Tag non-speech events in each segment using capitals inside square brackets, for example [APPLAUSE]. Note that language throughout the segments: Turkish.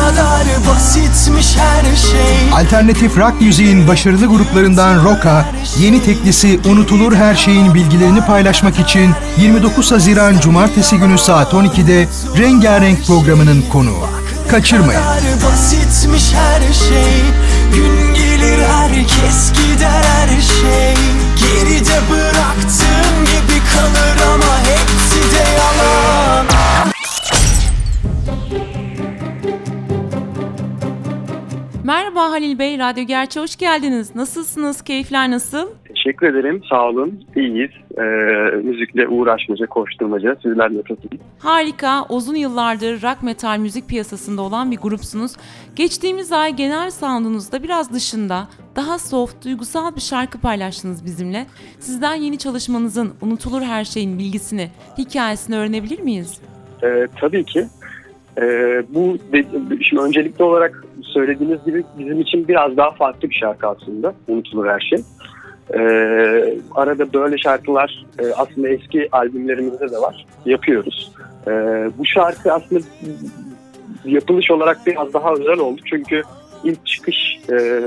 kadar basitmiş her şey Alternatif rock müziğin başarılı gruplarından Rock'a yeni teklisi Unutulur Her Şeyin bilgilerini paylaşmak için 29 Haziran Cumartesi günü saat 12'de Rengarenk programının konuğu. Kaçırmayın. kadar basitmiş her şey Radyo Gerçi hoş geldiniz. Nasılsınız? Keyifler nasıl? Teşekkür ederim. Sağ olun. İyiyiz. Ee, müzikle uğraşmaca, koşturmaca. Sizler nasılsınız? Harika, uzun yıllardır rock metal müzik piyasasında olan bir grupsunuz. Geçtiğimiz ay genel sound'unuzda biraz dışında, daha soft, duygusal bir şarkı paylaştınız bizimle. Sizden yeni çalışmanızın unutulur her şeyin bilgisini, hikayesini öğrenebilir miyiz? Ee, tabii ki. Ee, bu de- şimdi öncelikli olarak söylediğiniz gibi bizim için biraz daha farklı bir şarkı aslında. Unutulur her şey. Ee, arada böyle şarkılar e, aslında eski albümlerimizde de var. Yapıyoruz. Ee, bu şarkı aslında yapılış olarak biraz daha özel oldu. Çünkü ilk çıkış e,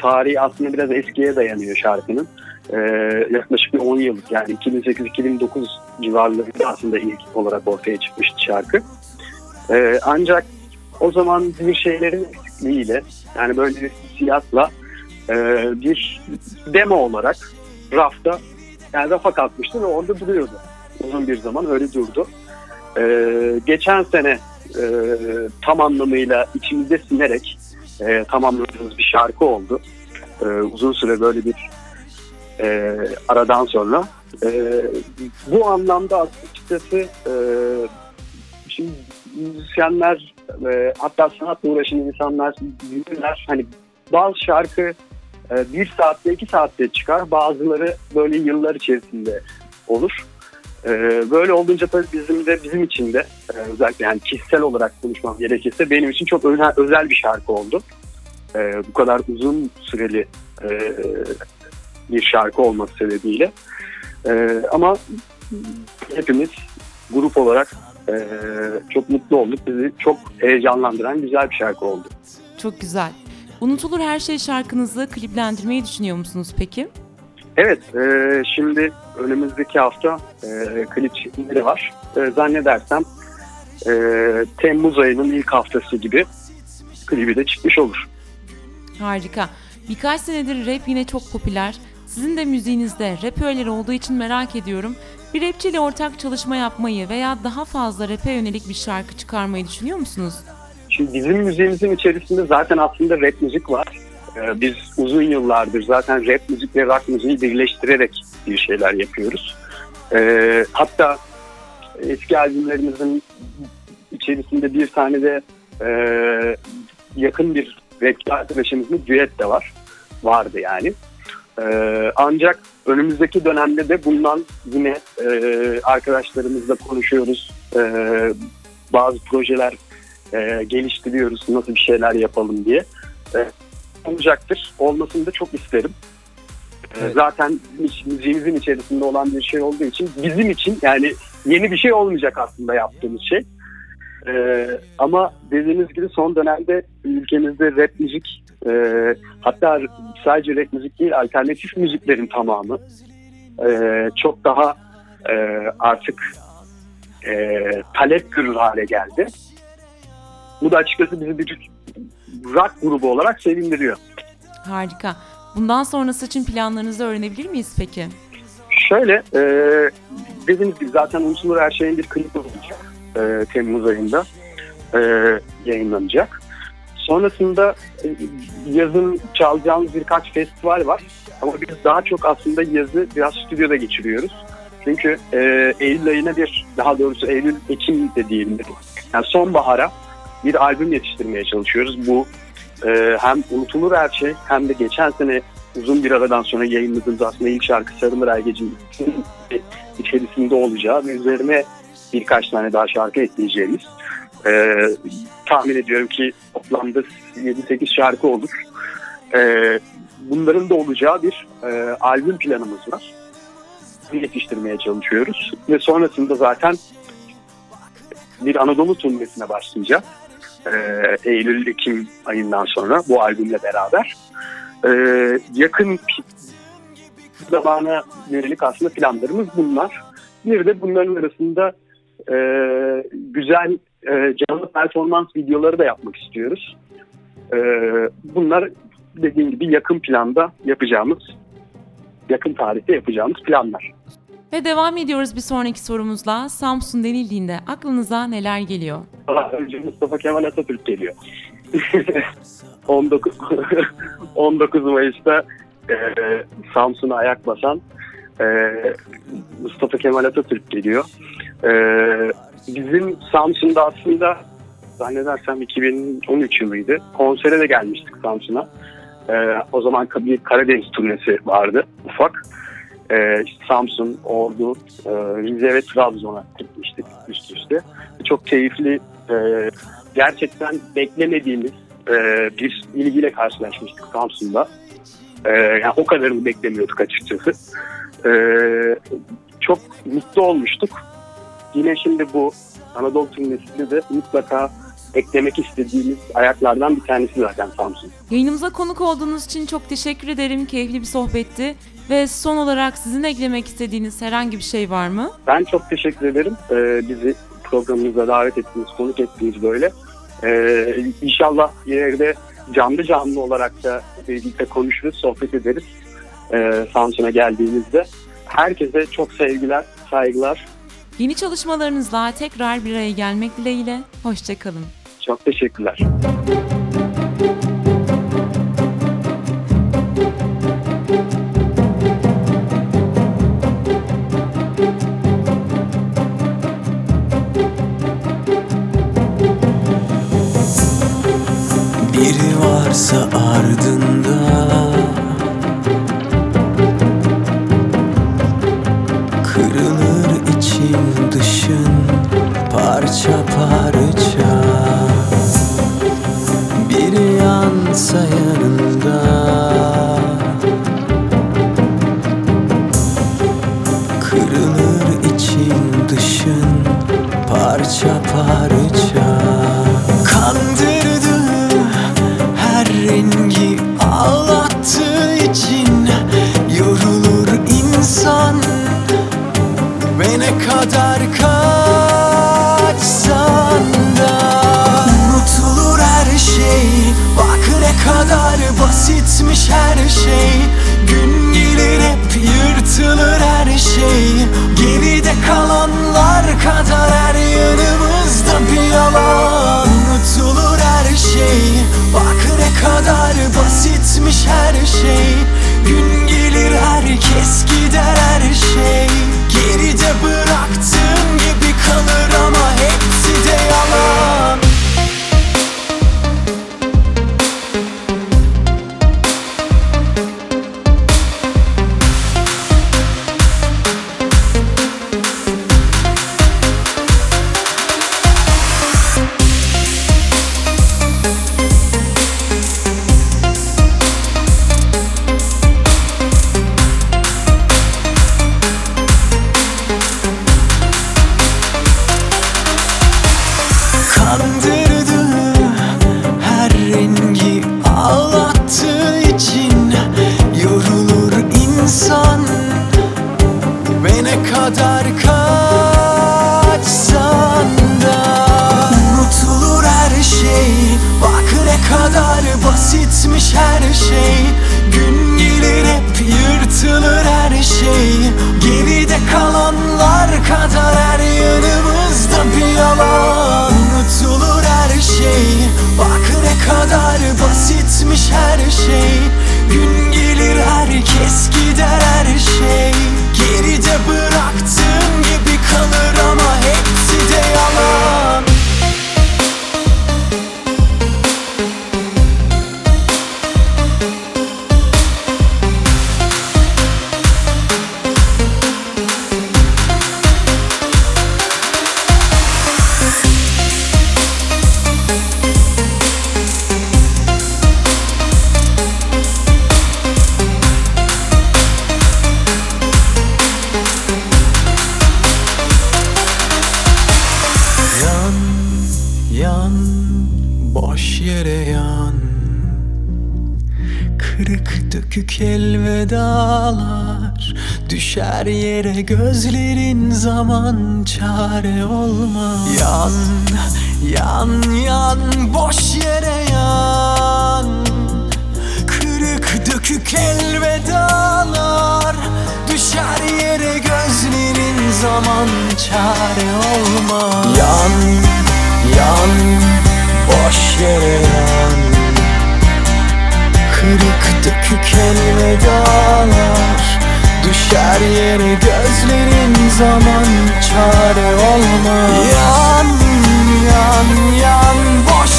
tarihi aslında biraz eskiye dayanıyor şarkının. Ee, yaklaşık bir 10 yıllık yani 2008-2009 civarlarında aslında ilk olarak ortaya çıkmıştı şarkı. Ee, ancak o zaman bir şeylerin eksikliğiyle yani böyle bir hissiyatla e, bir demo olarak rafta yani rafa kalkmıştı ve orada duruyordu. Uzun bir zaman öyle durdu. Ee, geçen sene e, tam anlamıyla içimizde sinerek e, tamamladığımız bir şarkı oldu. E, uzun süre böyle bir e, aradan sonra. E, bu anlamda açıkçası e, şimdi müzisyenler e, hatta sanatla uğraşan insanlar bilirler hani bazı şarkı e, bir saatte iki saatte çıkar bazıları böyle yıllar içerisinde olur. E, böyle olunca tabii bizim de bizim için de e, özellikle yani kişisel olarak konuşmam gerekirse benim için çok özel, özel bir şarkı oldu. E, bu kadar uzun süreli e, bir şarkı olması sebebiyle. E, ama hepimiz grup olarak ee, çok mutlu olduk. Bizi çok heyecanlandıran güzel bir şarkı oldu. Çok güzel. Unutulur her şey şarkınızı kliplendirmeyi düşünüyor musunuz peki? Evet, e, şimdi önümüzdeki hafta e, klip çekimleri var. E, zannedersem e, Temmuz ayının ilk haftası gibi klibi de çıkmış olur. Harika. Birkaç senedir rap yine çok popüler. Sizin de müziğinizde rap öğeleri olduğu için merak ediyorum. Bir rapçiyle ortak çalışma yapmayı veya daha fazla rap'e yönelik bir şarkı çıkarmayı düşünüyor musunuz? Şimdi bizim müziğimizin içerisinde zaten aslında rap müzik var. E, biz uzun yıllardır zaten rap müzik ve rock müziği birleştirerek bir şeyler yapıyoruz. E, hatta eski albümlerimizin içerisinde bir tane de e, yakın bir rapçi arkadaşımızın düet de var. Vardı yani. Ee, ancak önümüzdeki dönemde de bundan yine e, arkadaşlarımızla konuşuyoruz. Ee, bazı projeler e, geliştiriyoruz. Nasıl bir şeyler yapalım diye. Ee, olacaktır. Olmasını da çok isterim. Evet. Zaten müziğimizin içerisinde olan bir şey olduğu için bizim için yani yeni bir şey olmayacak aslında yaptığımız şey. Ee, ama dediğiniz gibi son dönemde ülkemizde rap müzik e, hatta sadece rap müzik değil alternatif müziklerin tamamı e, çok daha e, artık e, talep görür hale geldi. Bu da açıkçası bizi bir rock grubu olarak sevindiriyor. Harika. Bundan sonrası için planlarınızı öğrenebilir miyiz peki? Şöyle e, dediğimiz gibi zaten Unutulur Her Şey'in bir klibi olacak e, Temmuz ayında e, yayınlanacak. Sonrasında e, yazın çalacağımız birkaç festival var. Ama biz daha çok aslında yazı biraz stüdyoda geçiriyoruz. Çünkü e, Eylül ayına bir, daha doğrusu Eylül, Ekim de diyebilirim. Yani sonbahara bir albüm yetiştirmeye çalışıyoruz. Bu e, hem unutulur her şey hem de geçen sene uzun bir aradan sonra yayınladığımız aslında ilk şarkı Sarılır Ay Gece'nin içerisinde olacağı ve üzerine birkaç tane daha şarkı ekleyeceğimiz. E, tahmin ediyorum ki toplamda 7-8 şarkı olur. E, bunların da olacağı bir e, albüm planımız var. Yetiştirmeye çalışıyoruz. Ve sonrasında zaten bir Anadolu turnesine başlayacağız. Ee, Eylül-Ekim ayından sonra bu albümle beraber. Ee, yakın zamana yönelik aslında planlarımız bunlar. Bir de bunların arasında e, güzel e, canlı performans videoları da yapmak istiyoruz. E, bunlar dediğim gibi yakın planda yapacağımız, yakın tarihte yapacağımız planlar. Ve devam ediyoruz bir sonraki sorumuzla. Samsun denildiğinde aklınıza neler geliyor? Daha önce Mustafa Kemal Atatürk geliyor. [LAUGHS] 19 19 [LAUGHS] Mayıs'ta e, Samsun'a ayak basan e, Mustafa Kemal Atatürk geliyor. E, bizim Samsun'da aslında zannedersem 2013 yılıydı. Konsere de gelmiştik Samsun'a. E, o zaman bir Karadeniz turnesi vardı ufak. E, işte Samsun, Ordu, e, Rize ve Trabzon'a gitmiştik üst üste. Çok keyifli, e, gerçekten beklemediğimiz e, bir ilgiyle karşılaşmıştık Samsun'da. E, yani o kadarını beklemiyorduk açıkçası. E, çok mutlu olmuştuk. Yine şimdi bu Anadolu turnesinde de mutlaka eklemek istediğimiz ayaklardan bir tanesi zaten Samsun. Yayınımıza konuk olduğunuz için çok teşekkür ederim. Keyifli bir sohbetti. Ve son olarak sizin eklemek istediğiniz herhangi bir şey var mı? Ben çok teşekkür ederim. Ee, bizi programımıza davet ettiniz, konuk ettiniz böyle. Ee, inşallah ileride canlı canlı olarak da birlikte konuşuruz, sohbet ederiz. Ee, Samsun'a geldiğinizde. Herkese çok sevgiler, saygılar. Yeni çalışmalarınızla tekrar bir araya gelmek dileğiyle. Hoşçakalın. Çok teşekkürler. Her rengi kadar basitmiş her şey. Gün gelir hep yırtılır her şey. Geride kalanlar kadar her yanımızda bir yalan Unutulur her şey. Bak ne kadar basitmiş her şey. Gün gelir herkes gider Dökük elvedalar Düşer yere gözlerin zaman çare olmaz. Yan, yan, yan boş yere yan. Kırık dökük elvedalar Düşer yere gözlerin zaman çare olmaz. Yan Dökük elvedalar Düşer yere gözlerin zaman çare olmaz. Yan, yan, yan boş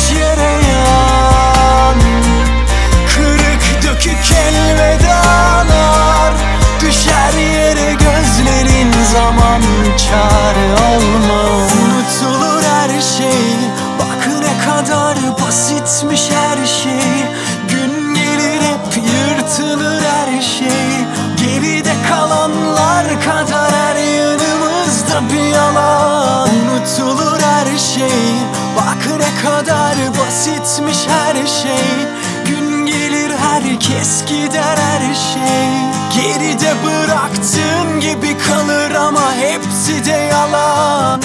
yanımızda bir yalan Unutulur her şey. Bak ne kadar basitmiş her şey. Gün gelir herkes gider her şey. Geride bıraktığın gibi kalır ama hepsi de yalan